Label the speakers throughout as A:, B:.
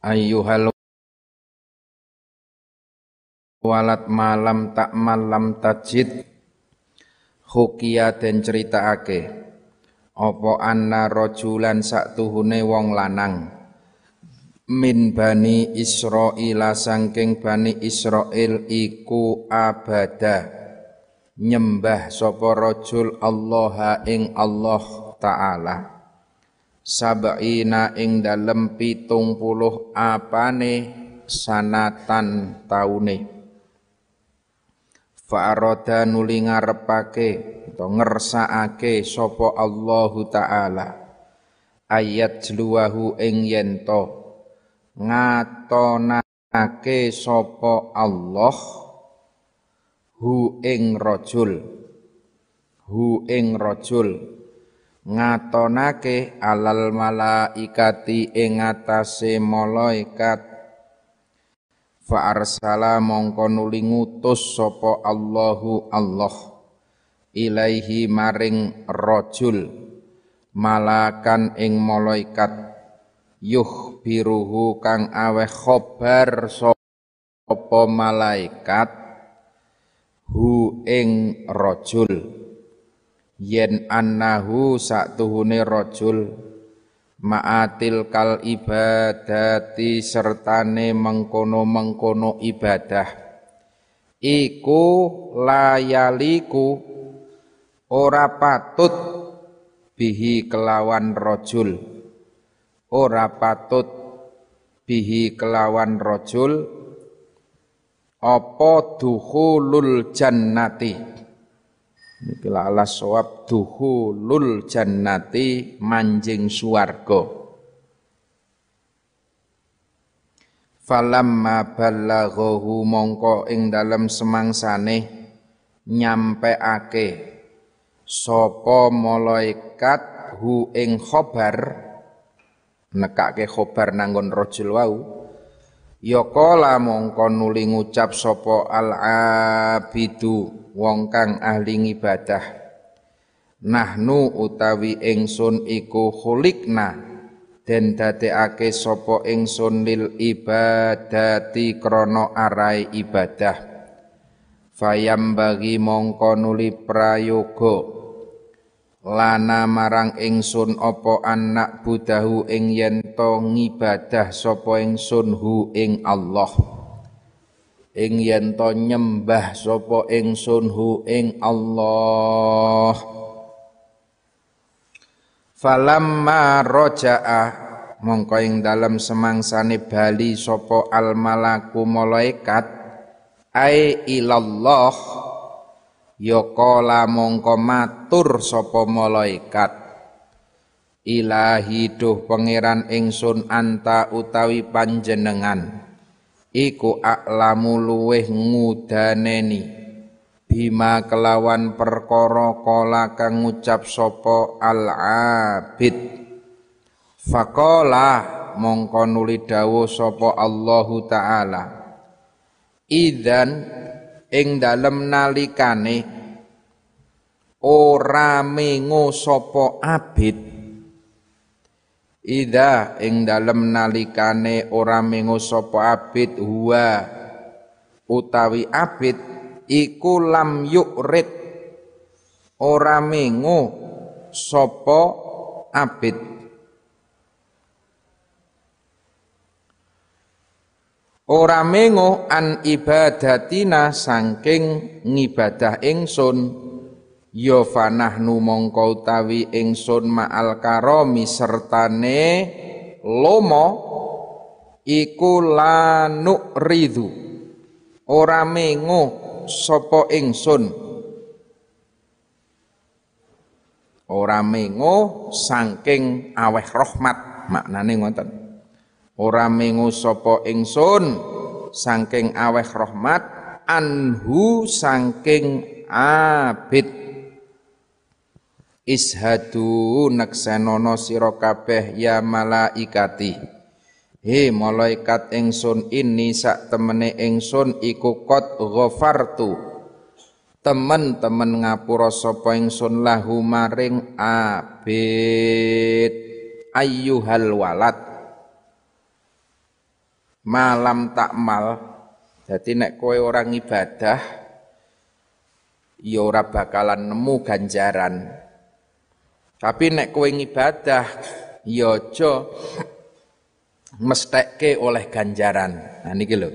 A: ayyuhal walat malam tak malam tajid. Hukia den ceritaake apa anna rajulan tuhune wong lanang? Min bani Israila sangking bani Israel iku abada. Nyembah sapa rajul Allah ing Allah taala sab'ina ing dalem pitung puluh apane sanatan taune. Fa'aroda nuli ngarepake atau ngersakake sapa Allahu taala. Ayat jluwahu ing yento ngatonake sapa Allah hu ing rajul. Hu ing rajul ngatonake alal malaikati ing atase malaikat. Fa arsala mongko nuli ngutus sapa Allahu Allah ilaihi maring rajul malakan ing malaikat. Yuh biruhu kang aweh khobar sapa malaikat hu ing rajul yen annahu saktuhune rajul ma'atil kal ibadati sertane mengkono-mengkono ibadah. Iku layaliku ora patut bihi kelawan rajul. Ora patut bihi kelawan rajul. Apa dukhulul jannati Niki ala sawab duhulul jannati manjing suwarga. Falamma ballaghahu mongko ing dalem semangsane nyampeake sapa malaikat hu ing khobar nekake khobar nanggon rajul wau kala mongko nuli ngucap sapa al abidu wong kang ahli ibadah nahnu utawi ingsun iku khulikna den dadekake sapa ingsun lil ibadati krana arai ibadah. Fayam bagi mongko nuli prayoga lana marang ingsun apa anak budahu ing yen to ngibadah sapa ingsun hu ing Allah. Ing yen to nyembah sapa ingsun hu ing Allah. Falamma raja'a mongko ing dalem semangsane bali sapa al malaku malaikat ai ilallah ya kala mongko matur sapa malaikat. Ilahi duh pangeran ingsun anta utawi panjenengan. Iku aklamu luweh ngudaneni. Bima kelawan perkara kala kang ngucap sapa al abid faqala mongko nuli dawuh sapa Allahu taala. Idzan ing dalem nalikane ora mengo sapa abid. Ida ing dalem nalikane ora mengo sapa abid huwa. Utawi abid iku lam yukrit ora mengo sapa abid ora mengo an ibadatina saking ngibadah ingsun. Ya fanahnu mongko utawi ingsun ma'al karomi sertane lomo iku lanuk ridu ora mengo sapa ingsun. Ora mengo saking aweh rahmat maknane ngoten ora mengu sapa ingsun saking aweh rahmat anhu saking abid. Ishadu naksenono sira kabeh ya malaikati. He malaikat ingsun ini sak temene ingsun iku kot ghafartu. Temen-temen ngapura sapa ingsun lahu maring abid. Ayyuhal walad malam takmal jadi nek kowe orang ibadah ya bakalan nemu ganjaran tapi nek kowe ngibadah ya aja mestekke oleh ganjaran. Nah niki lho.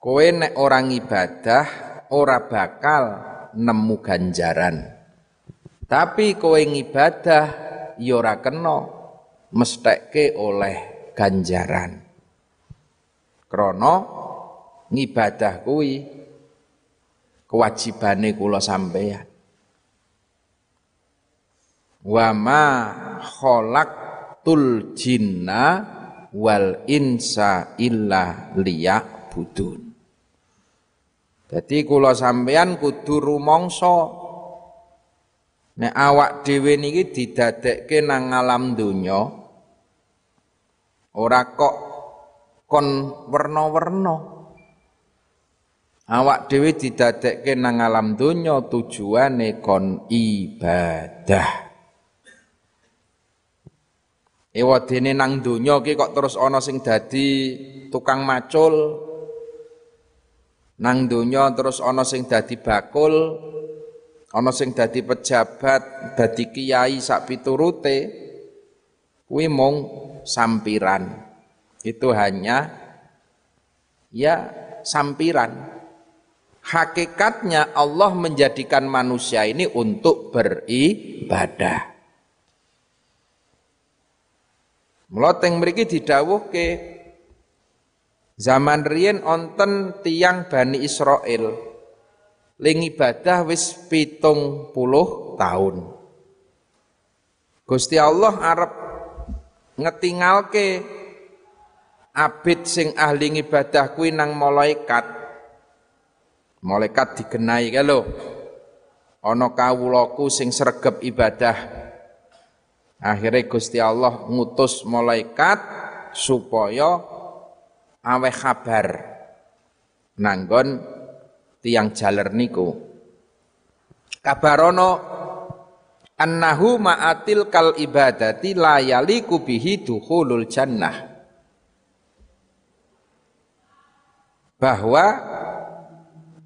A: Kowe nek orang ibadah ora bakal nemu ganjaran. Tapi kowe ngibadah ya ora kena mestekke oleh ganjaran. Krana ngibadah kuwi kewajibane kula sampeyan wa ma khalaqtul jinna wal insa illa liya'budun. Jadi kula sampeyan kudu rumangsa nek awak dhewe niki didadekke nang alam donya ora kok kon werna-werna. Awak dhewe didadekke nang alam donya tujuane kon ibadah. Ewadene nang donya ki kok terus ana sing dadi tukang macul. Nang donya terus ana sing dadi bakul, ana sing dadi pejabat, dadi kiai sak piturute. Kuwi mung sampiran. Itu hanya ya sampiran. Hakikatnya Allah menjadikan manusia ini untuk beribadah. Meloteng mriki didhawuhke zaman riyen onten tiang Bani Israel ling ibadah wis pitung puluh tahun. Gusti Allah arep ngetingalke abid sing ahli ibadah kuwi nang malaikat. Malaikat digenai kae lho. Ana kawulaku sing sregep ibadah Akhirnya Gusti Allah ngutus malaikat supaya awe kabar nanggon tiang jaler niku. Kabarono annahu ma'atil kal ibadati la yaliku bihi dukhulul jannah. Bahwa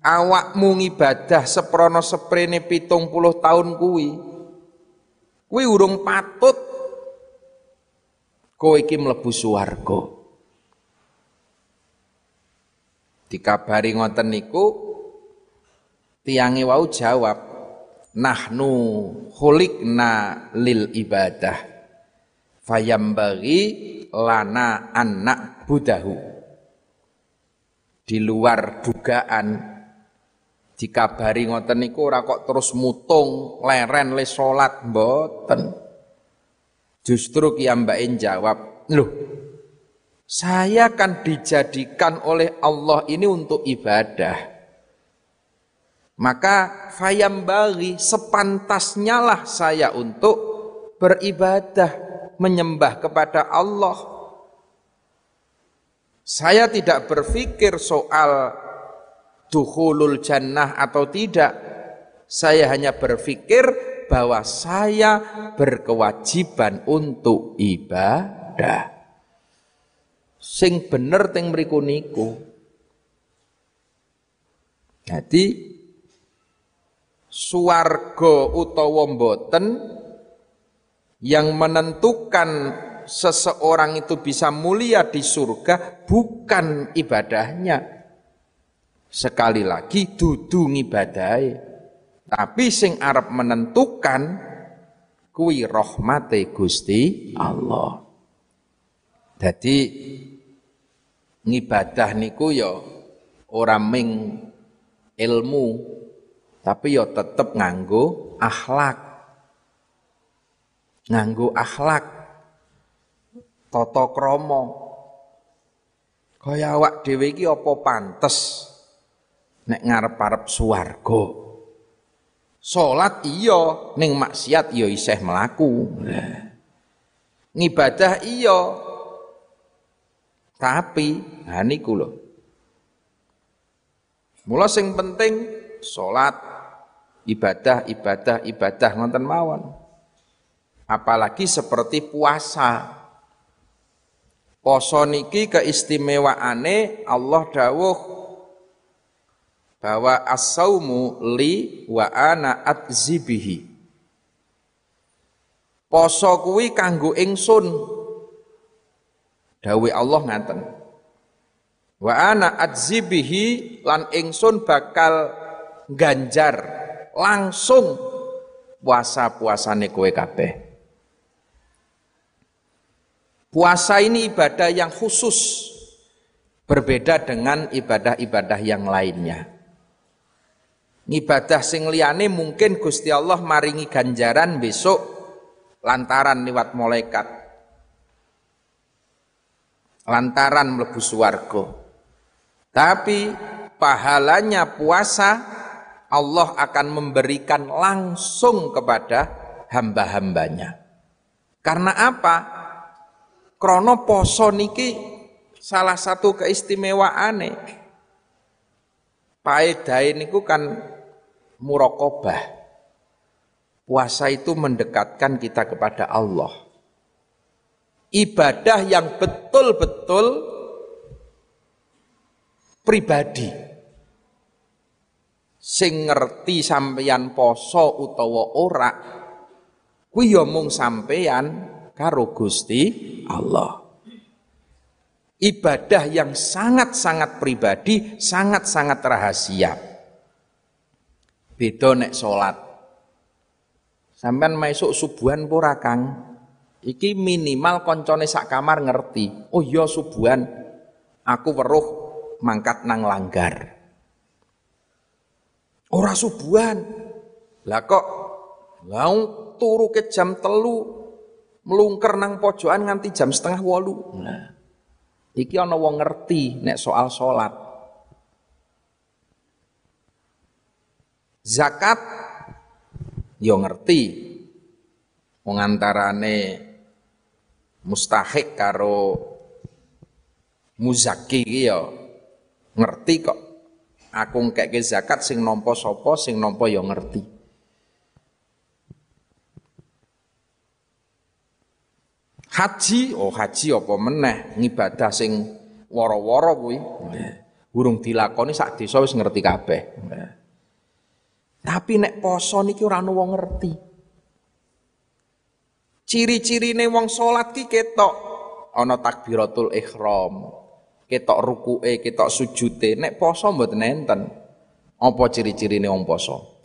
A: awakmu ngibadah seprono seprene pitung puluh tahun kuwi Kuwi urung patut kowe iki mlebu swarga. Dikabari ngoten niku tiange wau jawab nahnu khuliqna lil ibadah fayambagi lana anak budahu di luar dugaan. Dikabari ngoten niku ora kok terus mutung leren le salat mboten. Justru kiambain jawab loh saya akan dijadikan oleh Allah ini untuk ibadah. Maka fayambagi sepantasnya lah saya untuk beribadah menyembah kepada Allah saya tidak berpikir soal dukhulul jannah atau tidak. Saya hanya berpikir bahwa saya berkewajiban untuk ibadah. Sing bener teng mriku niku. Jadi suwarga utawa mboten yang menentukan seseorang itu bisa mulia di surga bukan ibadahnya Sekali lagi dudu ngibadahi. Tapi sing arep menentukan kuwi rahmate Gusti Allah. Jadi ngibadah niku ya ora ming ilmu tapi ya tetep nganggo akhlak. Nganggo akhlak. Tata krama. Kaya awak dhewe iki apa pantes nek ngarep-arep swarga. Salat iya, ning maksiat ya isih mlaku. Ngibadah iya. Tapi ha niku lho. Mula sing penting salat, ibadah, ibadah, ibadah ngoten mawon. Apalagi seperti puasa. Poso niki keistimewaane Allah dawuh bahwa as-saumu li wa ana atzibihi. Poso kuwi kanggo ingsun. Dawe Allah ngaten. Wa ana atzibihi lan ingsun bakal ganjar langsung puasa-puasane kowe kabeh. Puasa ini ibadah yang khusus, berbeda dengan ibadah-ibadah yang lainnya. Ibadah sing liyane mungkin Gusti Allah maringi ganjaran besok lantaran lewat malaikat. Lantaran mlebu swarga. Tapi pahalanya puasa Allah akan memberikan langsung kepada hamba-hambanya. Karena apa? Krono poso niki salah satu keistimewaane. Paedae niku kan murokobah. Puasa itu mendekatkan kita kepada Allah. Ibadah yang betul-betul pribadi. Sing ngerti sampeyan poso utawa ora, kuwi ya mung sampeyan karo Gusti Allah. Ibadah yang sangat-sangat pribadi, sangat-sangat rahasia. Beda nek salat. Sampean maesuk subuhan pura Kang? Iki minimal koncone sak kamar ngerti. Oh iya subuhan. Aku weruh mangkat nang langgar. Ora subuhan. Lah kok lau turu ke jam telu melungker nang pojokan nganti jam setengah wolu. Nah, iki ana wong ngerti nek soal salat. Zakat yo ngerti. Wong antarane mustahik karo muzaki iki yo ngerti kok. Aku ngkeke zakat sing nampa sapa sing nampa yo ngerti. Haji, oh haji apa meneh ngibadah sing woro-woro kuwi. Burung dilakoni sak desa wis ngerti kabeh. Tapi nek poso niki ora ana wong ngerti. Ciri-cirine wong salat ki ketok ana takbiratul ihram, ketok rukuke, ketok sujute. Nek poso mboten enten. Apa ciri-cirine wong poso?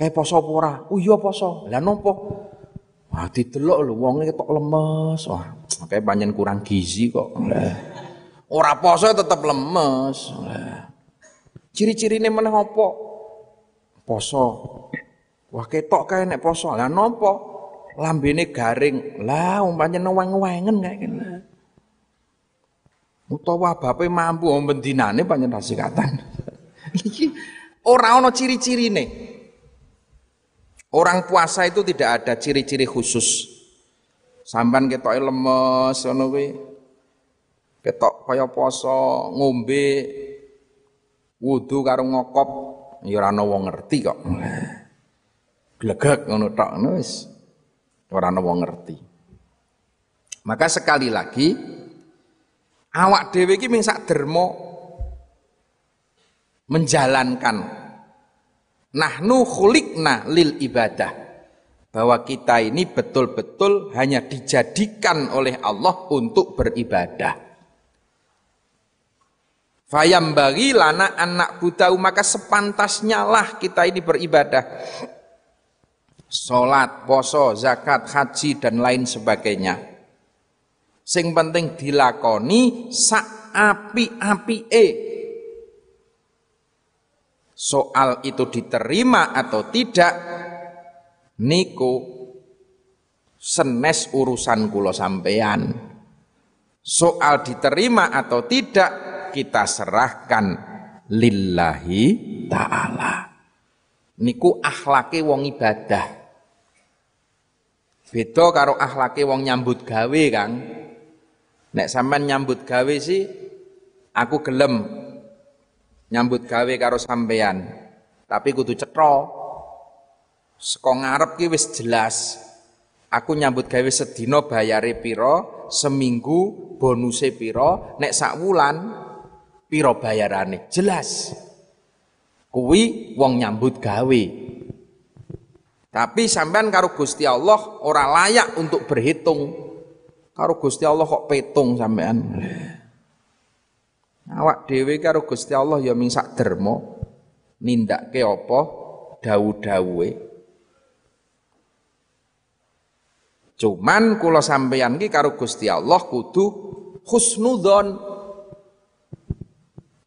A: Kayak poso apa ora? Oh iya poso. Lah nopo? Wah, didelok lho wonge ketok lemes. Wah, kayak banyak kurang gizi kok. Ora poso tetep lemes. Ciri-cirine meneh apa? Poso. Wah, ketok kae nek poso. Lah napa? Lambene garing. Lah umpamane weng-wengen kayak kene. Utawa bape mampu om bendinane pancen rasikatan. Iki ora ana ciri-cirine. Orang puasa itu tidak ada ciri-ciri khusus. Sampan ketok lemes ngono kuwi. Ketok kaya poso, ngombe wudu karo ngokop ya wong ngerti kok. Glegek ngono tok wis ora ana wong ngerti. Maka sekali lagi awak dhewe iki ming sak derma menjalankan Nahnu khulikna lil ibadah. Bahwa kita ini betul-betul hanya dijadikan oleh Allah untuk beribadah. Fayam bagi lana anak budau maka sepantasnya lah kita ini beribadah. Salat, poso, zakat, haji dan lain sebagainya. Sing penting dilakoni sak api-api e soal itu diterima atau tidak niku senes urusan kula sampean Soal diterima atau tidak kita serahkan lillahi ta'ala. Niku akhlake wong ibadah. Beda karo akhlake wong nyambut gawe, Kang. Nek sampean nyambut gawe sih aku gelem nyambut gawe karo sampean. Tapi kudu cetro. Saka ngarep ki wis jelas. Aku nyambut gawe sedina bayare pira, seminggu bonuse pira, nek sak wulan pira bayarane. Jelas. Kuwi wong nyambut gawe. Tapi sampean karo Gusti Allah ora layak untuk berhitung. Karo Gusti Allah kok petung sampean. Awak dhewe karo Gusti Allah ya ming sak derma nindakke apa dawu-dawuhe. Cuman kula sampeyan ki karo Gusti Allah kudu husnudzon.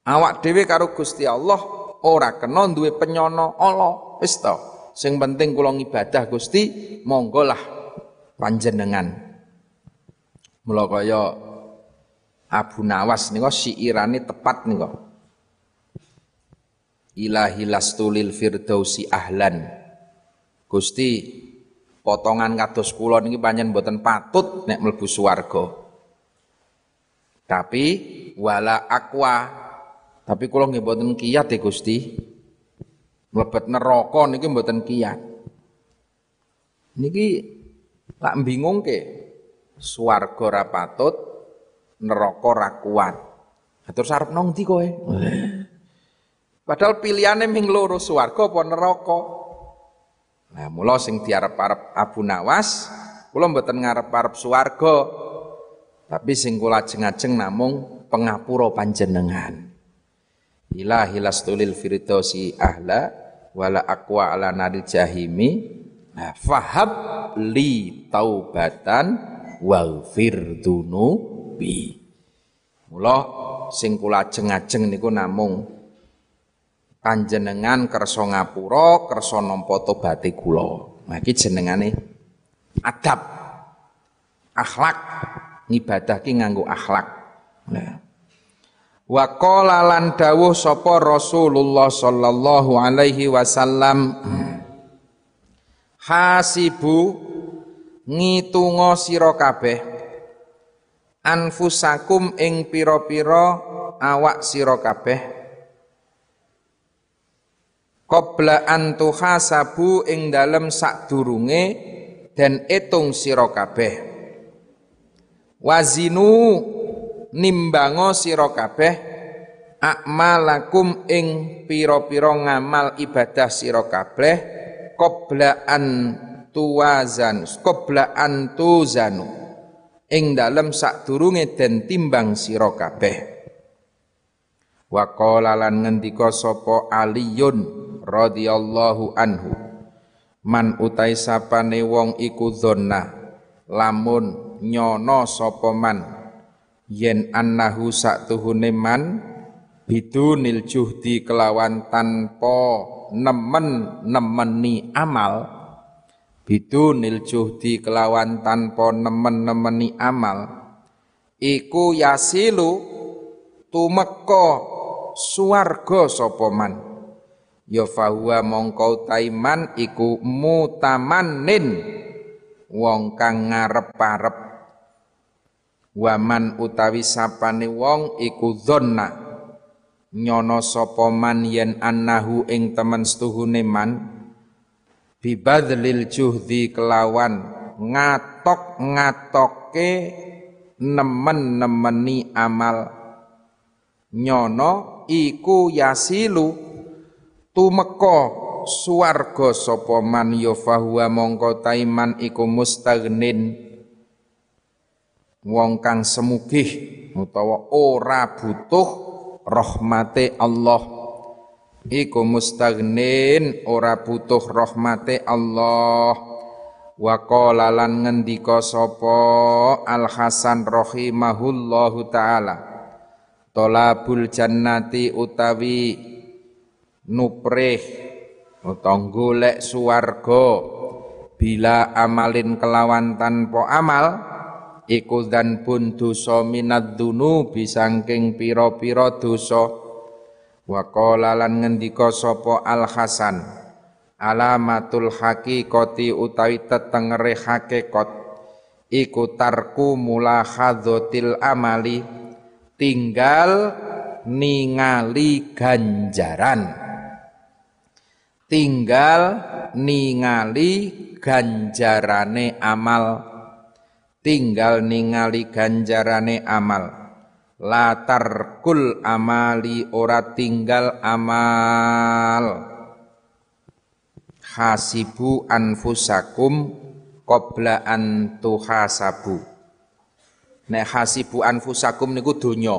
A: Awak dhewe karo Gusti Allah ora kena duwe penyono Allah. Wis. Sing penting kula ngibadah Gusti, monggo lah panjenengan. Mula kaya Abu Nawas nika syairane tepat nika. Ilahi lastulil firdausi ahlan. Gusti potongan kados kula niki pancen mboten patut nek mlebu swarga. Tapi wala akwa tapi kula nggih mboten kiyat ya Gusti. Mlebet neraka niki mboten kiyat. Niki lak ke swarga ra patut, neraka ra kuat. Terus arep nang ndi kowe? Padahal pilihane ming loro swarga apa neraka. Nah, mula sing diarep-arep Abu Nawas, kula mboten ngarep-arep swarga. Tapi sing kula ajeng-ajeng namung pengapura panjenengan. Ilahi lastulil firdausi ahla wala aqwa ala naril jahimi. Nah, fahab li taubatan waghfir dunubi. Mula sing kula ajeng-ajeng niku namung panjenengan kersa ngapura, kersa nampa tobaté kula. Nah iki jenengane adab. Akhlak ngibadah ki nganggo akhlak. Nah. Wa qala lan dawuh sapa Rasulullah sallallahu alaihi wasallam Hasibu ngitunga sira kabeh anfusakum ing pira-pira awak sira kabeh. Qabla an tuhasabu ing dalem sadurunge dan etung sira kabeh. Wazinu nimbango sira kabeh. Akmalakum ing pira-pira ngamal ibadah sira kabeh. Qabla an tuwazan qabla an tuzanu ing dalem sadurunge den timbang sira kabeh. Wa qala lan ngendika sapa aliyun radhiyallahu anhu man utai sapane wong iku dzonna lamun nyono sapa man yen annahu saktuhune man bidunil juhdi kelawan tanpa nemen nemeni amal bidunil juhdi kelawan tanpa nemen nemeni amal. Iku yasilu tumeka suwarga sapa man? Ya fahuwa mongko taiman iku mutamannin wong kang ngarep-arep waman utawi sapane wong iku dzonna nyono sapa man yen annahu ing temen setuhune man bibadlil juhdi kelawan. Ngatok ngatoke nemen-nemeni amal. Nyono iku yasilu. Tumeka suwarga sapa man ya fahuwa mongko taiman iku mustagnin. Wong kang semugih utawa ora butuh rahmate Allah iku mustagnin ora butuh rahmate Allah. Wa qala lan ngendika sapa Al Hasan rahimahullahu taala tolabul jannati utawi nuprih utawa golek swarga bila amalin kelawan tanpa amal iku dan pun dosa minad dunubi sangking pira-pira dosa wa qala lan ngendika sapa Al Hasan alamatul haqiqati utawi tetengere hakikat iku tarku mulahadzatil amali tinggal ningali ganjaran. Tinggal ningali ganjarane amal tinggal ningali ganjarane amal latar kul amali ora tinggal amal. Hasibu anfusakum qabla an tuhasabu. Nek hasibu anfusakum niku donya.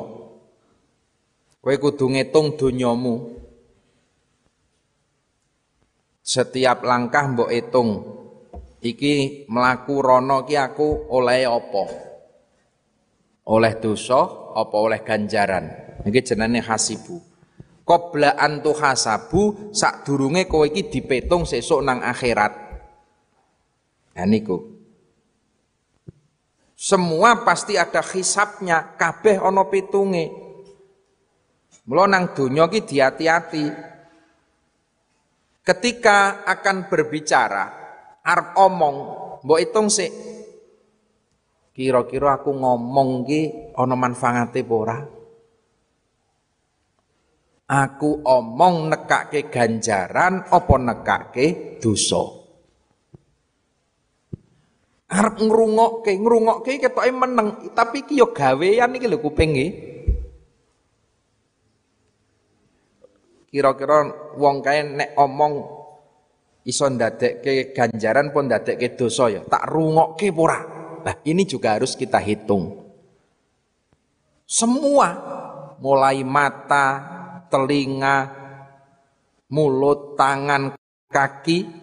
A: Kowe kudu ngitung donyamu. Setiap langkah mbok hitung. Iki melaku rono ki aku oleh apa oleh dosa apa oleh ganjaran? Iki jenenge hasibu. Qabla antu hasabu sadurunge kowe iki dipetung sesuk nang akhirat. Nah niku. Semua pasti ada hisapnya kabeh ana pitunge. Mula nang donya ki diati-ati. Ketika akan berbicara arep omong mbok hitung sih kira-kira aku ngomong ki ana manfaate ora? Aku omong nekake ganjaran apa nekake dosa? Arep ngrungokke ngrungokke ketoke meneng tapi ki yo gawean iki lho kuping nggih kira-kira wong kae nek omong iso ndadekke ganjaran pun ndadekke dosa ya? Tak rungokke ora nah ini juga harus kita hitung. Semua mulai mata telinga mulut tangan kaki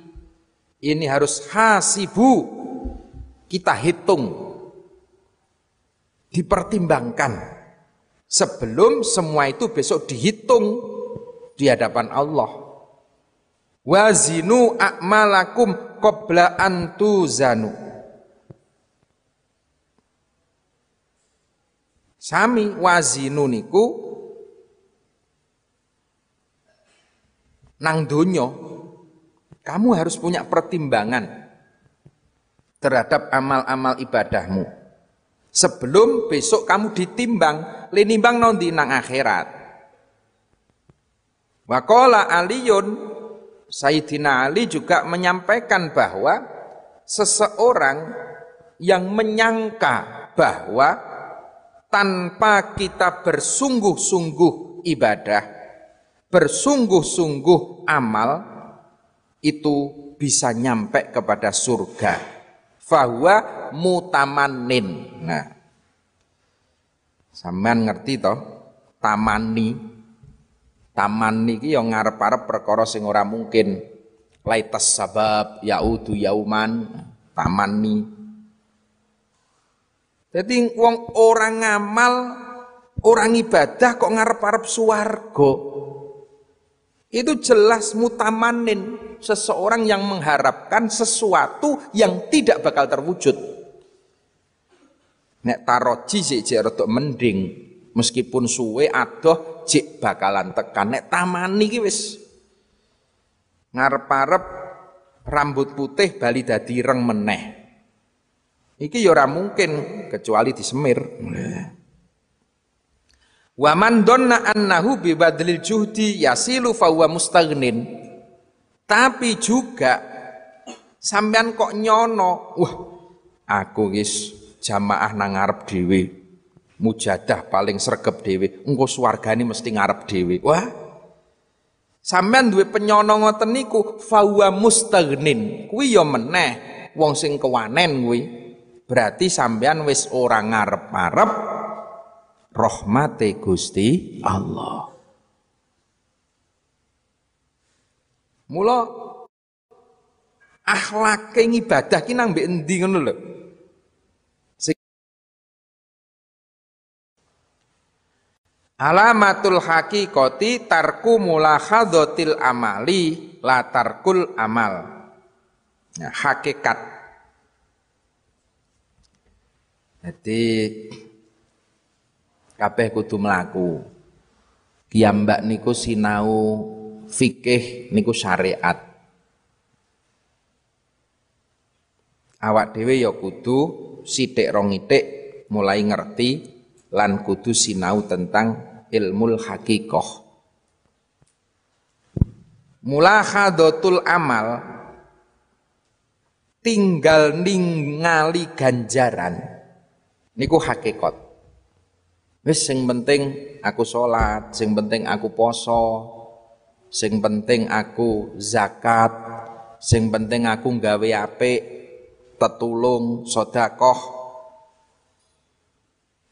A: ini harus hasibu. Kita hitung. Dipertimbangkan. Sebelum semua itu besok dihitung di hadapan Allah. Wazinu a'malakum qabla an Sami wazinu niku nang donya kamu harus punya pertimbangan terhadap amal-amal ibadahmu. Sebelum besok kamu ditimbang, linimbang nanti nang akhirat. Wakola Aliun, Sayyidina Ali juga menyampaikan bahwa seseorang yang menyangka bahwa tanpa kita bersungguh-sungguh ibadah, bersungguh-sungguh amal, itu bisa nyampe kepada surga. Fahuwa mutamanin. Nah, sampean ngerti toh? Tamani taman niki yang ngarep-arep perkara sing ora mungkin laitas sabab yaudu yauman taman ni jadi wong orang ngamal orang ibadah kok ngarep-arep suwargo itu jelas mutamanin seseorang yang mengharapkan sesuatu yang tidak bakal terwujud. Nek taroji sih rada mending Meskipun suwe adoh jik bakalan tekan. Nek taman iki wis. Ngarep-arep rambut putih bali dadi reng meneh. Iki ya ora mungkin kecuali disemir. Wa man donna annahu bi badlil juhdi yasilu fa huwa mustaghnin. Tapi juga sampean kok nyono, wah aku wis jamaah nang ngarep dhewe mujadah paling sregep dhewe engko swargane mesti ngarep dhewe wah sampean duwe penyono ngoten niku fawa mustaghnin kuwi ya meneh wong sing kewanen kuwi berarti sampean wis ora ngarep-arep rahmate Gusti Allah Mula akhlake ibadah ki nang mbek endi ngono lho Alamatul haqiqati tarku mulahadzatil amali la tarkul amal. Ya, hakikat. Jadi kabeh kudu mlaku. Kiambak niku sinau fikih niku syariat. Awak dhewe ya kudu sithik rong mulai ngerti lan kudu sinau tentang ilmu hakikoh. Mulahadatul amal tinggal ningali ganjaran niku hakikat. Wis sing penting aku salat, sing penting aku poso, sing penting aku zakat, sing penting aku nggawe apik, tetulung, sedekah.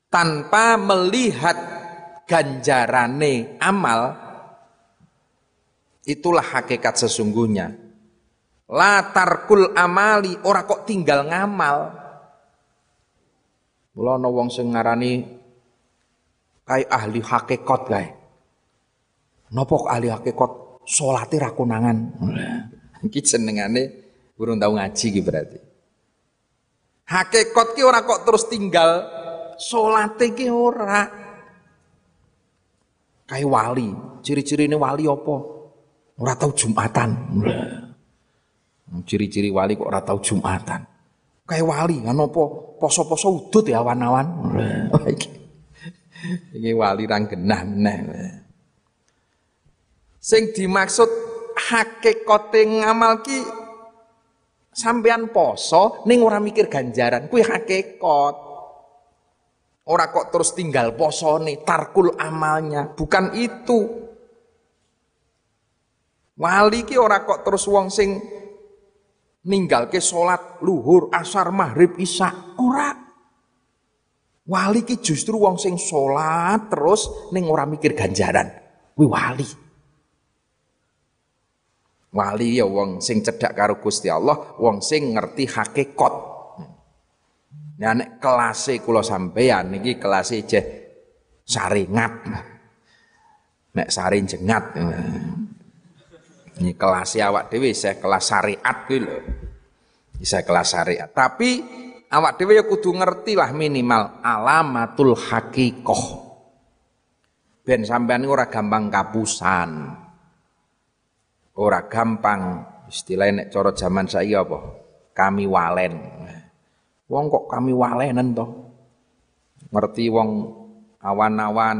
A: Tanpa melihat ganjarane amal itulah hakikat sesungguhnya. La tarkul amali ora kok tinggal ngamal mula ana wong sing ngarani kai ahli hakikat kae. Napa ahli hakikat salate ra konangan. Iki senengane burung tau ngaji iki berarti. Hakikat ki ora kok terus tinggal salate ki ora. Kayak wali, ciri-ciri ini wali apa? Ora tau Jumatan. Ciri-ciri wali kok ora tau Jumatan. Kayak wali, apa? Poso-poso udut ya awan-awan. Ini wali rang genah meneh. Sing dimaksud hakikate ngamal ki sampean poso ning ora mikir ganjaran kuwi hakikat. Ora kok terus tinggal posone, tarkul amalnya, bukan itu. Wali ki ora kok terus wong sing ninggal ke salat luhur, asar, maghrib, isya, ora. Wali ki justru wong sing salat terus ning ora mikir ganjaran. Kuwi wali. Wali ya wong sing cedhak karo Gusti Allah, wong sing ngerti hakikat. Nah nek kelase kula sampeyan niki kelase jeh saringat. Nek sari jengat. Ini kelas awak dhewe saya kelas syariat lho. Saya kelas syariat. Tapi awak dhewe ya kudu ngerti lah minimal alamatul hakikoh. Ben sampean ora gampang kapusan. Ora gampang istilahnya nek cara zaman saya apa? Kami walen. Wong kok kami walenen toh? Ngerti wong awan-awan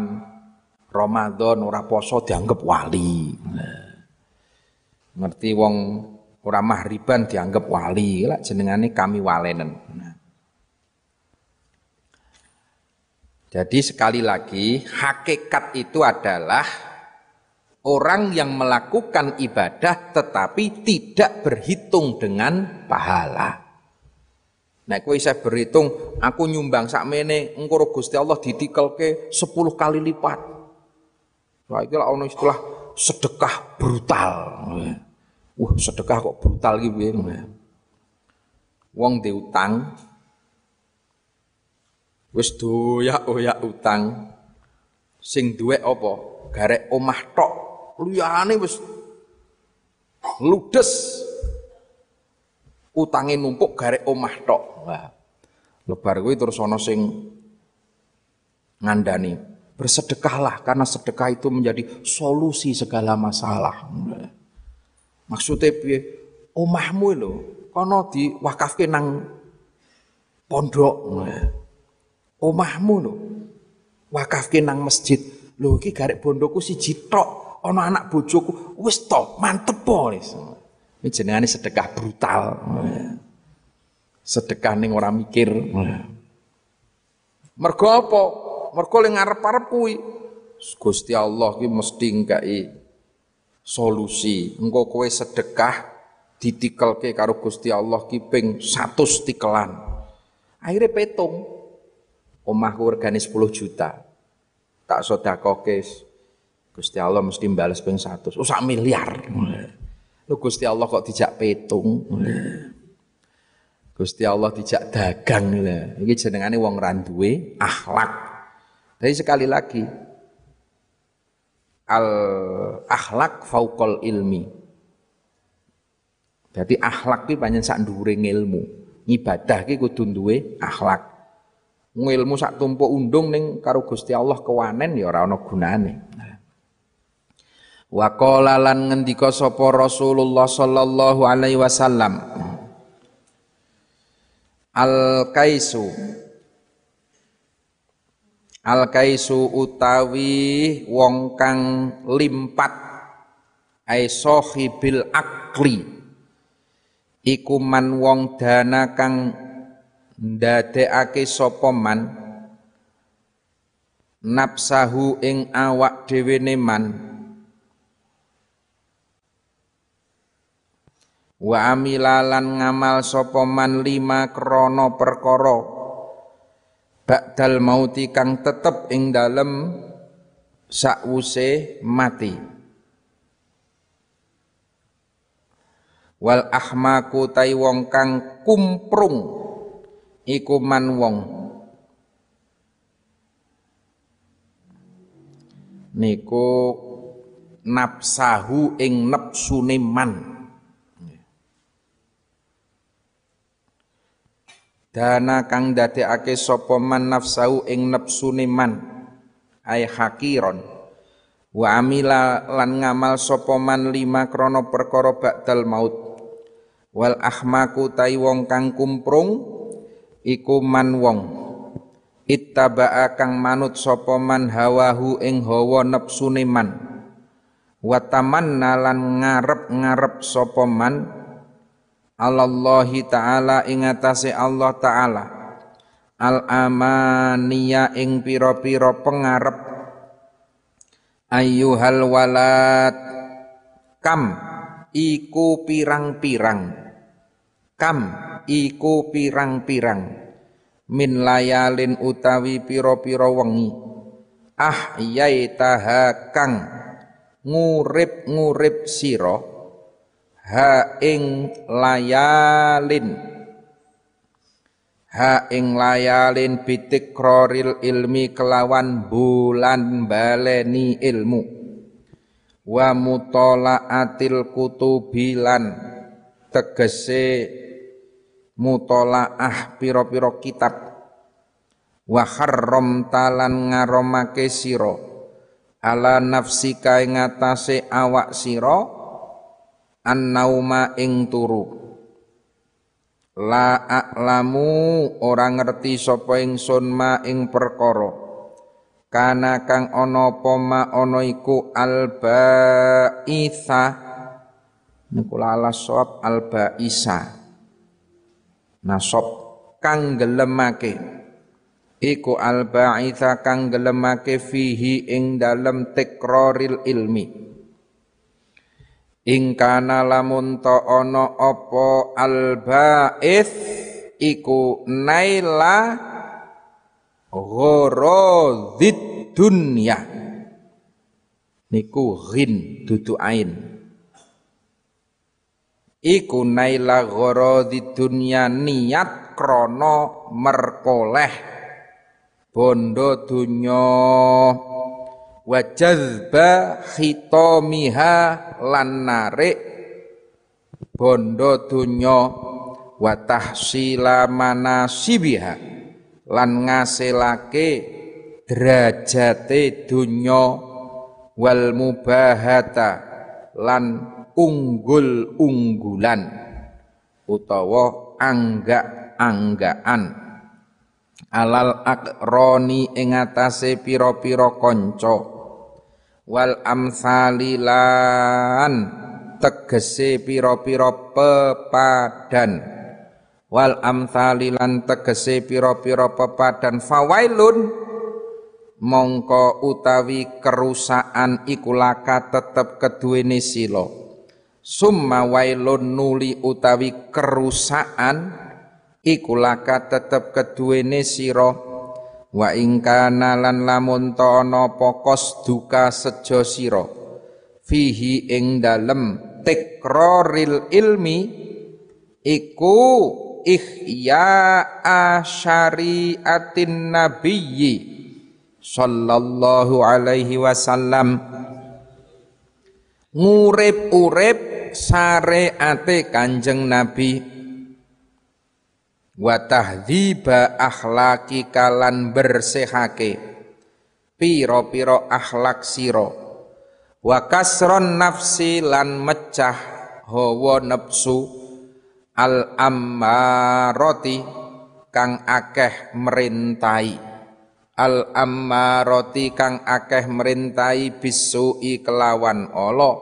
A: Ramadan ora poso dianggap wali. Ngerti wong ora mahriban dianggap wali, lah jenengane kami walenen. Nah. Jadi sekali lagi hakikat itu adalah orang yang melakukan ibadah tetapi tidak berhitung dengan pahala. Nah, kowe saya berhitung, aku nyumbang sakmene engko Gusti Allah ditikelke 10 kali lipat. Wah, iki lah ono istilah sedekah brutal. Wah, sedekah kok brutal gitu ya. Wong diutang wis doyak-oyak utang sing duwe apa? Garek omah tok liyane wis ludes. Utange numpuk garek omah tok. Wah lebar kuwi terus ana sing ngandani. Bersedekahlah karena sedekah itu menjadi solusi segala masalah maksudnya piye? Omahmu lho kono diwakafke nang pondok. Omahmu lho wakafke nang masjid. Lho iki garek bondoku siji tok ana anak bojoku wis to mantep po iki jenengane sedekah brutal. Sedekah ning ora mikir. Mergo apa? Mergo ngarep-arep kuwi. Gusti Allah ki mesti ngkai solusi engko kowe sedekah ditikelke karo Gusti Allah ki ping 100 tikelan akhirnya petung omahku regane 10 juta. Tak sedakoke Gusti Allah mesti balas ping 100. Oh sak miliar. Lu Gusti Allah kok dijak petung. Gusti Allah dijak dagang lah. Iki jenengane wong randuwe akhlak. Jadi sekali lagi al akhlak faukol ilmi. Jadi akhlak iki pancen sak dhuwure ilmu. Ibadah ki kudu duwe akhlak. ngilmu sak tumpuk undung ning karo Gusti Allah kewanen ya ora ana gunane. Wa qala lan ngendika sapa Rasulullah sallallahu alaihi wasallam Al kaisu Al kaisu utawi wong kang limpat ai sahibil akli. Iku man wong dana kang ndadekake sapa man? Nafsahu ing awak dhewe man. Wa amilalan ngamal sapa man lima krana perkara ba'dal mauti kang tetep ing dalem sakwuse mati. Wal ahmaku tai wong kang kumprung iku man wong. Niku nafsahu ing nepsune man dana kang dadekake sapa man nafsahu ing nepsune man ay hakiron. Wa amila lan ngamal sapa man lima krana perkara ba'dal maut. Wal ahmaku tai wong kang kumprung iku man wong. Ittaba'a kang manut sapa man hawahu ing hawa nepsune man. Wa tamanna lan ngarep-ngarep sapa man Allahi taala ing atase Allah taala. Al amaniya ing pira-pira pengarep. Ayyuhal walad. Kam iku pirang-pirang. Kam iku pirang-pirang. Min layalin utawi pira-pira wengi. Ah yaitaha kang ngurip-ngurip sira ha ing layalin. Ha ing layalin kroril ilmi kelawan bulan baleni ilmu. Wa mutalaatil kutubilan. Tegese mutolaah piro-piro kitab. Wa harram talan ngaromake siro ala nafsika ing atase awak siro annauma ing turu. La a'lamu ora ngerti sapa ingsun ma ing perkara. Kana kang ana apa ma ana iku albaitha. Niku lalas sawab albaisa nasab kang gelemake iku al ba'itha kang gelemake fihi ing dalem tikroril ilmi ing kana lamun ta ana apa al ba'ith iku naila gharadid dunya. Niku ghin dudu ain. Iku naila gharadi dunya niat krana merkoleh bondo dunya wa jazba khitamiha lan narik bondo dunya wa tahsila manasibiha lan ngasilake derajate dunya wal mubahata lan unggul-unggulan utawa anggak-anggaan. Alal akroni ing atase pira-pira kanca wal amsalilan. Tegese pira-pira pepadan. Wal amsalilan tegese pira-pira pepadan. Fawailun. Mongko utawi kerusakan iku laka tetep keduwene sila. Summa wailun nuli utawi kerusakan iku laka tetep keduwene sira wa ingkana lan lamun ana pokos duka sejo sira. Fihi ing dalem tikroril ilmi iku ihya asyariatin nabiyyi sallallahu alaihi wasallam. Ngurip-urip syariate Kanjeng Nabi wa tahdhiba akhlaki kalan bersehake. Piro-piro akhlak siro wa kasron nafsi lan mecah hawa nafsu al ammaroti kang akeh merintai. Al ammaroti kang akeh merintai bisu kelawan Allah.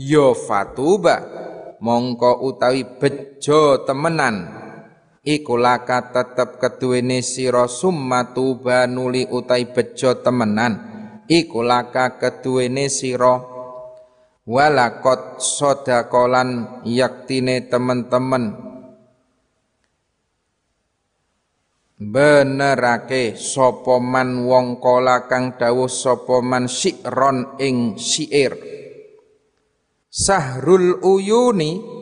A: Ya fatuba mongko utawi bejo temenan iku laka tetep keduwene sira summa tuba nuli utai bejo temenan. Iku laka keduwene sira walakot sodakolan yaktine temen-temen. Benerake sapa man wong kala kang dawuh sapa man sikron ing syair sahrul uyuni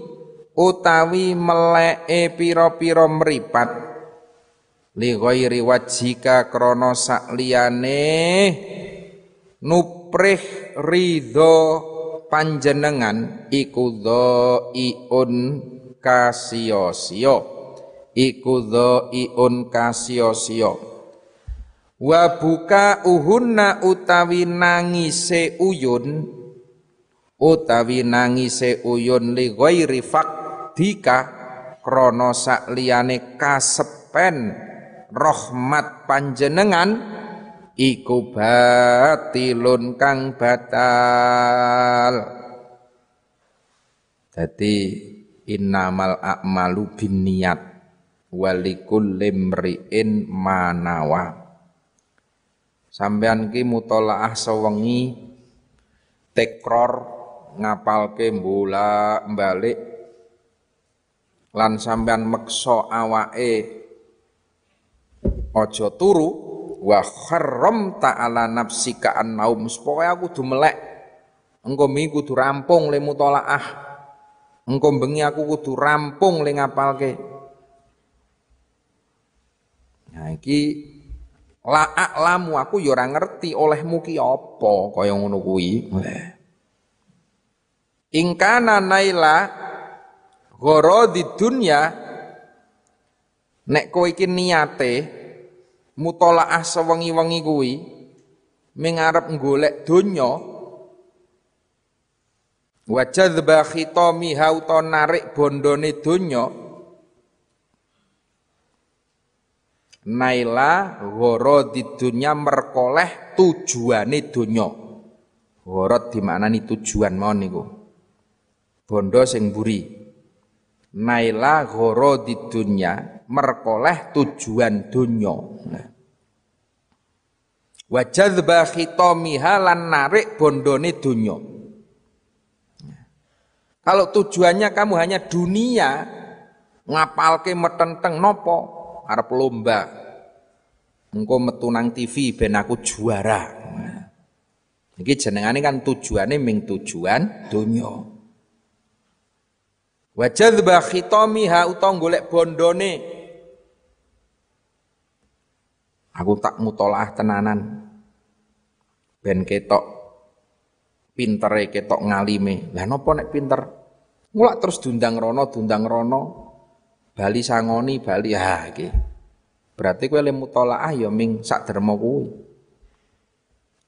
A: utawi meleke pira-pira mripat. Li ghairi wajhika krana sakliyane nuprih ridho panjenengan iku iun kasio-sio iku iun kasio-sio wa buka uhunna utawi nangise uyun utawi nangise uyun li ghairi fak dika krana sakliyane kasepen rahmat panjenengan iku batilun kang batal. Dadi innamal a'malu binniyat walikul limriin manawa. Sampean ki mutolaah sewengi tekror ngapalke bola balik lan sampean meksa awake aja turu wa kharram ta'ala nafsika an naum. Pokoke aku kudu melek. Engko mi kudu rampung le mutolaah. Engko bengi aku kudu rampung le ngapalke. Nah iki la lamu aku ya ora ngerti olehmu ki apa kaya ngono kuwi. Ingkana naila di dunya nek kowe iki niate mutolaah sewengi-wengi kuwi mengarep golek donya wa jadzba khitami hauta narik bondone donya naila di dunya merkoleh tujuane donya. Gharad dimaknani tujuan mau niku. Bondo sing buri naila goro di dunia merkoleh tujuan dunya. Wa jadzba khitamiha lan narik bondone dunya. Kalau tujuannya kamu hanya dunia ngapalke metenteng nopo? Arep lomba. Engko metu nang TV ben aku juara. Iki jenengane kan tujuane ming tujuan dunia Wa jadzba khitamiha utawa golek bondone. Aku tak mutolaah tenanan. Ben ketok pintere ketok ngalime. Lah napa nek pinter? Ngulak terus dundang rono, dundang rono. Bali sangoni, bali ha iki. Berarti kowe le mutolaah ya ming sak derma kuwi.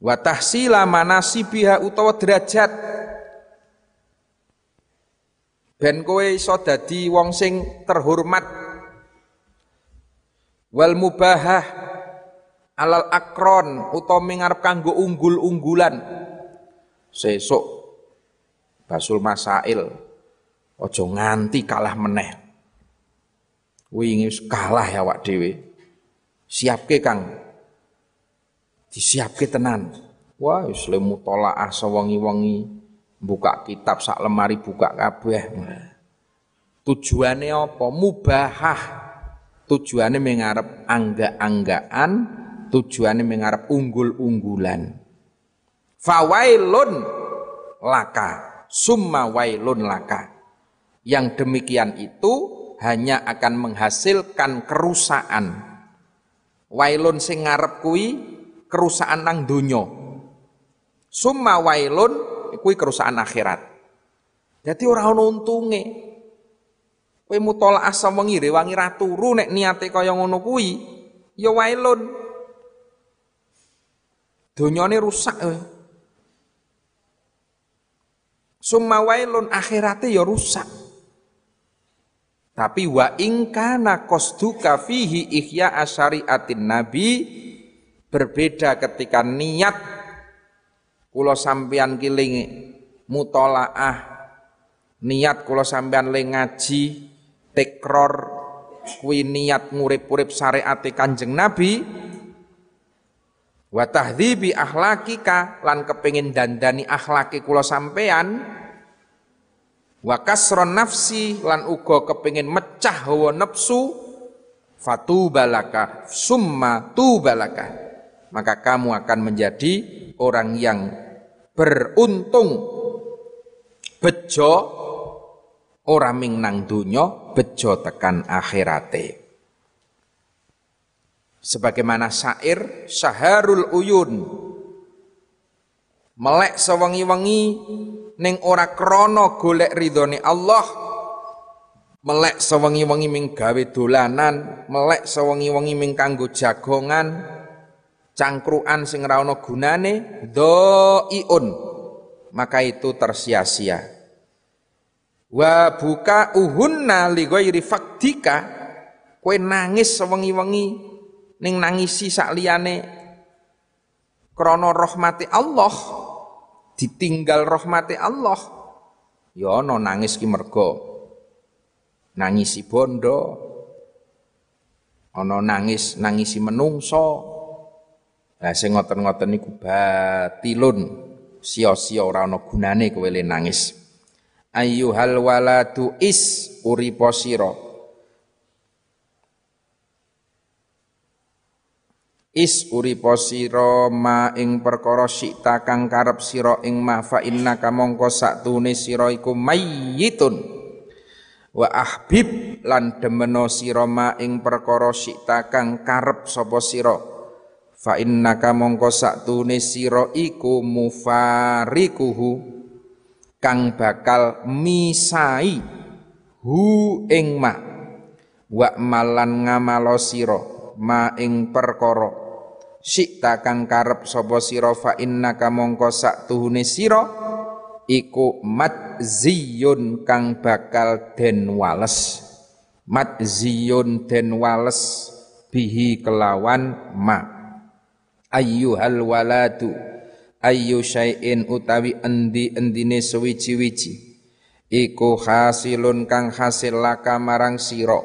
A: Wa tahsila manasibiha utawa derajat ben kowe iso dadi wong sing terhormat. Wal mubahah alal akron utawa mingarep kanggo unggul-unggulan. Sesuk basul masail aja nganti kalah meneh. Wingi kalah ya wak dhewe. Siapke Kang? Disiapke tenan. Wah wis le mutolaah sewengi-wengi buka kitab sak lemari buka kabeh. Tujuannya apa? Mubahah. Tujuannya mengarap angga-anggaan tujuannya mengarap unggul-unggulan. Fawailun laka. Summa wailun laka. Yang demikian itu hanya akan menghasilkan kerusakan. Wailun sing ngarep kui kerusakan nang dunyo summa wailun kuwi kerusakan akhirat. Jadi ora ana untunge. Kowe mutolaah sewengi rewangi ra turu nek niate kaya ngono kuwi, ya wailun. Donyane rusak kowe. Summa wailun akhirate ya rusak. Tapi wa ingkana qasduka fihi ihya asyariatin nabi berbeda ketika niat kula sampeyan kiling mutolaah. Niat kula sampeyan le ngaji tekror kuwi niat ngurip-urip syariate Kanjeng Nabi. Wa tahdhibi akhlakika lan kepengin dandani akhlaki kula sampean wa kasron nafsi lan uga kepengin mecah hawa nafsu. Fatubalaka summa tubalaka. Maka kamu akan menjadi orang yang beruntung. Bejo ora ming nang donya bejo tekan akhirate. Sebagaimana syair syaharul uyun. Melek sewengi-wengi ning ora krana golek ridhone Allah. Melek sewengi-wengi ming gawe dolanan melek sewengi-wengi ming kanggo jagongan cangkruan sing ora ana gunane dhaiun maka itu tersia-sia. Wa buka uhunna li ghairi faktika. Kowe nangis sewengi-wengi ning nangisi sak liyane. Krana rahmati Allah ditinggal rahmati Allah ya ana nangis ki mergo nangisi bondo ana nangis nangisi menungso Lah sing ngoten-ngoten niku batilun. Sia-sia ora ana gunane kowe nangis. Ayyuhal waladu is uripo sira. Is uripo sira ma ing perkara sikta kang karep sira ing ma fa innaka mongko saktune sira iku mayyitun. Wa ahbib lan demeno sira ma ing perkara sikta kang karep sapa sira fa innaka mongko saktune sira iku mufarikuhu kang bakal misai hu ing ma wa malan ngamalo sira ma ing perkara. Sikta kang karep sapa sira fa innaka mongko tuhune sira iku madziyun kang bakal den wales. Madziyun den wales bihi kelawan ma ayyuhal waladu ayu syai'in utawi endi-endine sewiji-wiji iku hasilun kang hasil laka marang sira.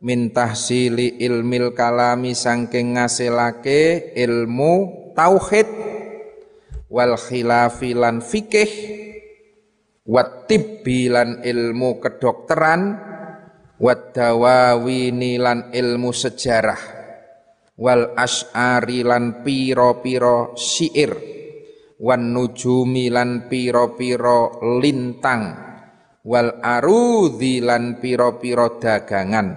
A: Min tahsili ilmil kalami sangking ngasilake ilmu tauhid. Wal khilafi lan fikih. Wat tibbi ilmu kedokteran. Wat dawawini lan ilmu sejarah wal as'ari lan piro-piro syair wan nujumi lan piro-piro lintang wal arudhi lan piro-piro dagangan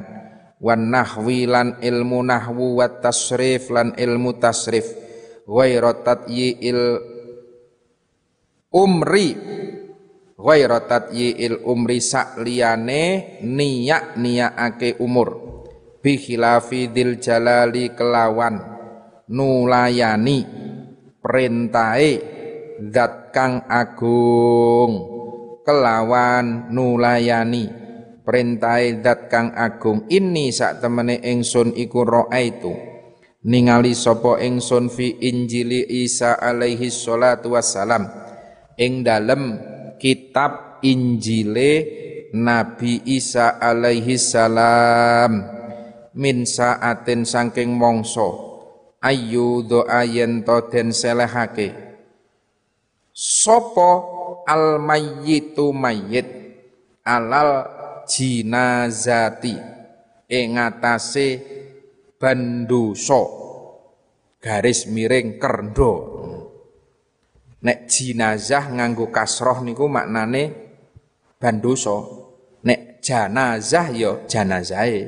A: wan nahwi lan ilmu nahwu wat tasrif lan ilmu tasrif ghairu il umri ghairu il umri sakliyane niyak niyakake umur bi khilafi dil jalali kelawan. Nulayani perintahe zat kang agung. Kelawan nulayani perintahe zat kang agung. Ini sak temene ingsun iku raaitu. Ningali sapa ingsun fi injili Isa alaihi salatu wassalam. Ing dalem kitab Injile Nabi Isa alaihi salam min saatin saking mongso ayu doa yen to den selehake. Sopo al mayyitu mayyit alal jinazati ing bandosa garis miring kerndo nek jinazah nganggo kasroh niku maknane bandosa nek janazah ya janazahe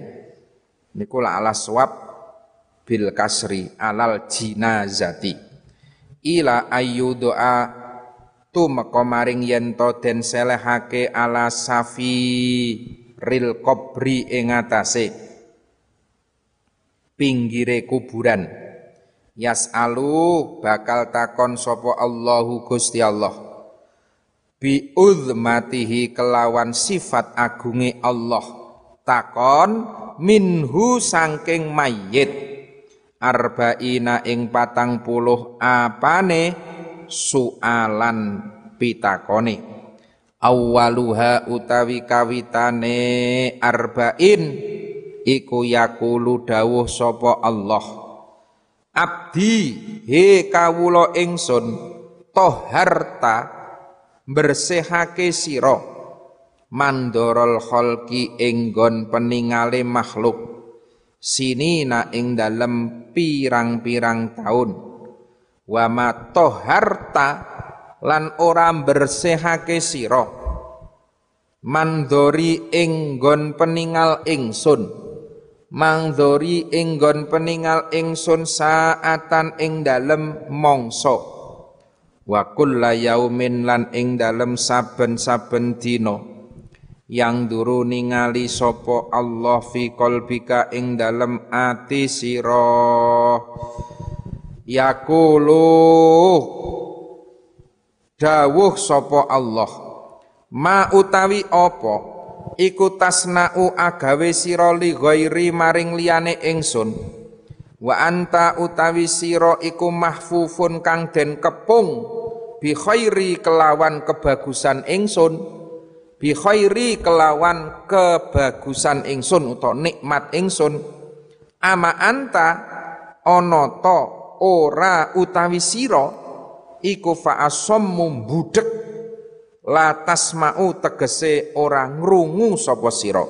A: niku la ala swab bil kasri alal jinazati. Ila ayu doa tumeka maring yen to den selehake ala safi ril kubri ing atase. Pinggire kuburan. Yas'alu bakal takon sapa Allahu Gusti Allah. Bi uzmatihi kelawan sifat agunge Allah. Takon minhu sangking mayit. Arba'ina ing patang puluh apane? Soalan pitakone awwaluha utawi kawitane arba'in iku yakulu dawuh sapa Allah. Abdi he kawula ingsun toharta bersihake sira mandorol kholki enggon peningale makhluk. Sinina ing dalem pirang-pirang taun. Wa ma toharta lan ora bersihake sira. Mandori enggon peningal ingsun. Mangdori enggon peningal ingsun saatan ing dalem mongso wa kulla yaumin lan ing dalem saben-saben dina yang duru ningali sopo Allah fi qalbika ing dalem ati sira. Yaqulu dawuh sopo Allah ma utawi apa iku tasna'u agawe sira li ghairi maring liyane ingsun? Wa anta utawi sira iku mahfufun kang den kepung bi khairi kelawan kebagusan ingsun bi khairi kelawan kebagusan ingsun utawa nikmat ingsun. Ama anta ta ora utawi sira iku fa asammu budhek la tasma'u tegese ora ngrungu sapa sira.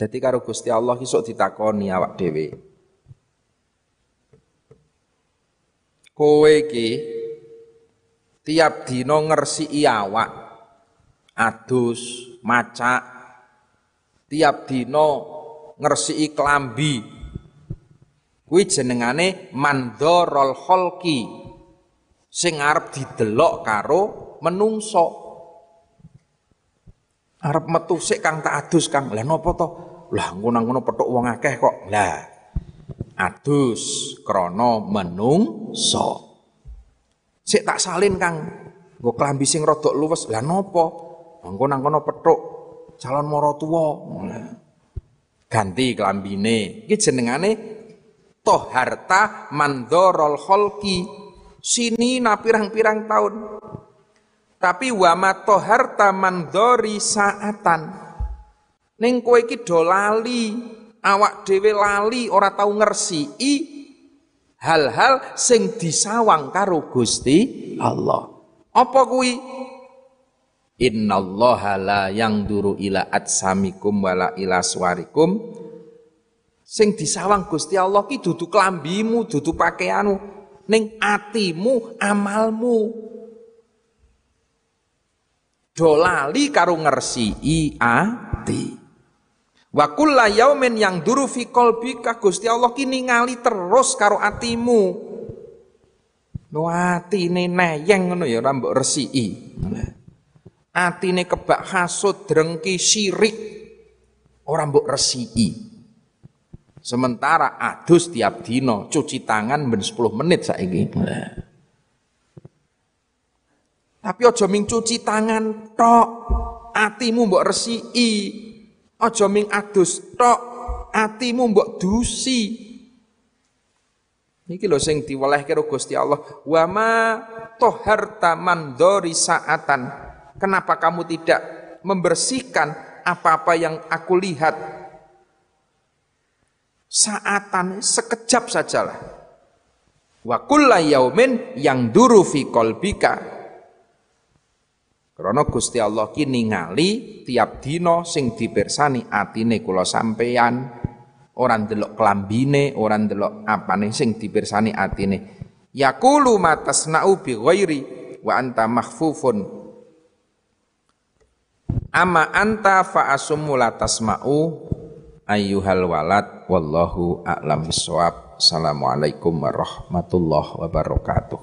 A: Jadi karo Gusti Allah isuk ditakoni awak dhewe. Kowe iki tiap dina ngresiki awak adus, macak, tiap dino ngresiki klambi. Kuwi jenengane mandorol holki sing arep didelok karo menungso. Arep metu sik Kang tak adus Kang. Lah napa to? Lah ngono-ngono petuk wong akeh kok. Lah adus krana menungso. Sik tak salin Kang. Nggo klambi sing rada luwes. Lah napa? Mangko nang kono petuk calon moro tuwa. Ganti kelambine. Iki jenengane toharta mandorol kholki. Sini na pirang-pirang tahun. Tapi wama toharta mandori saatan. Ning kowe iki do lali, awak dhewe lali ora tau ngersiki hal-hal sing disawang karo Gusti Allah. Apa kuwi? Innallaha la yang duru ila atsamikum wala ila suarikum sing disawang Gusti Allah ki dudu klambimu, dudu pakaianmu, ning atimu, amalmu. Dolali karo ngersii ati. Wa kulla yaumin yang duru fi qalbika Gusti Allah ki ningali terus karo atimu. No atine neyeng ngono ya ora mbok resiki atine kebak hasud drengki syirik. Orang mbok resiki. Sementara adus tiap dino cuci tangan ben 10 menit saiki. Tapi aja ming cuci tangan tok atimu mbok resiki. Aja ming adus tok atimu mbok dusi. Niki lho sing diwelehke Gusti Allah. Wa ma toharta mandori saatan Kenapa kamu tidak membersihkan apa-apa yang aku lihat? Saatan sekejap sajalah. Wa kulla yaumin yang duru fi kolbika. Karena Gusti Allah ki ningali tiap dino sing dipersani atine kula sampeyan orang delok kelambine, orang delok apane sing dipersani atine. Yaqulu matasna'u bi ghairi wa anta mahfufun Ama anta fa asummu la tasma'u ayyuhal walad wallahu a'lam bissawab. Assalamualaikum warahmatullahi wabarakatuh.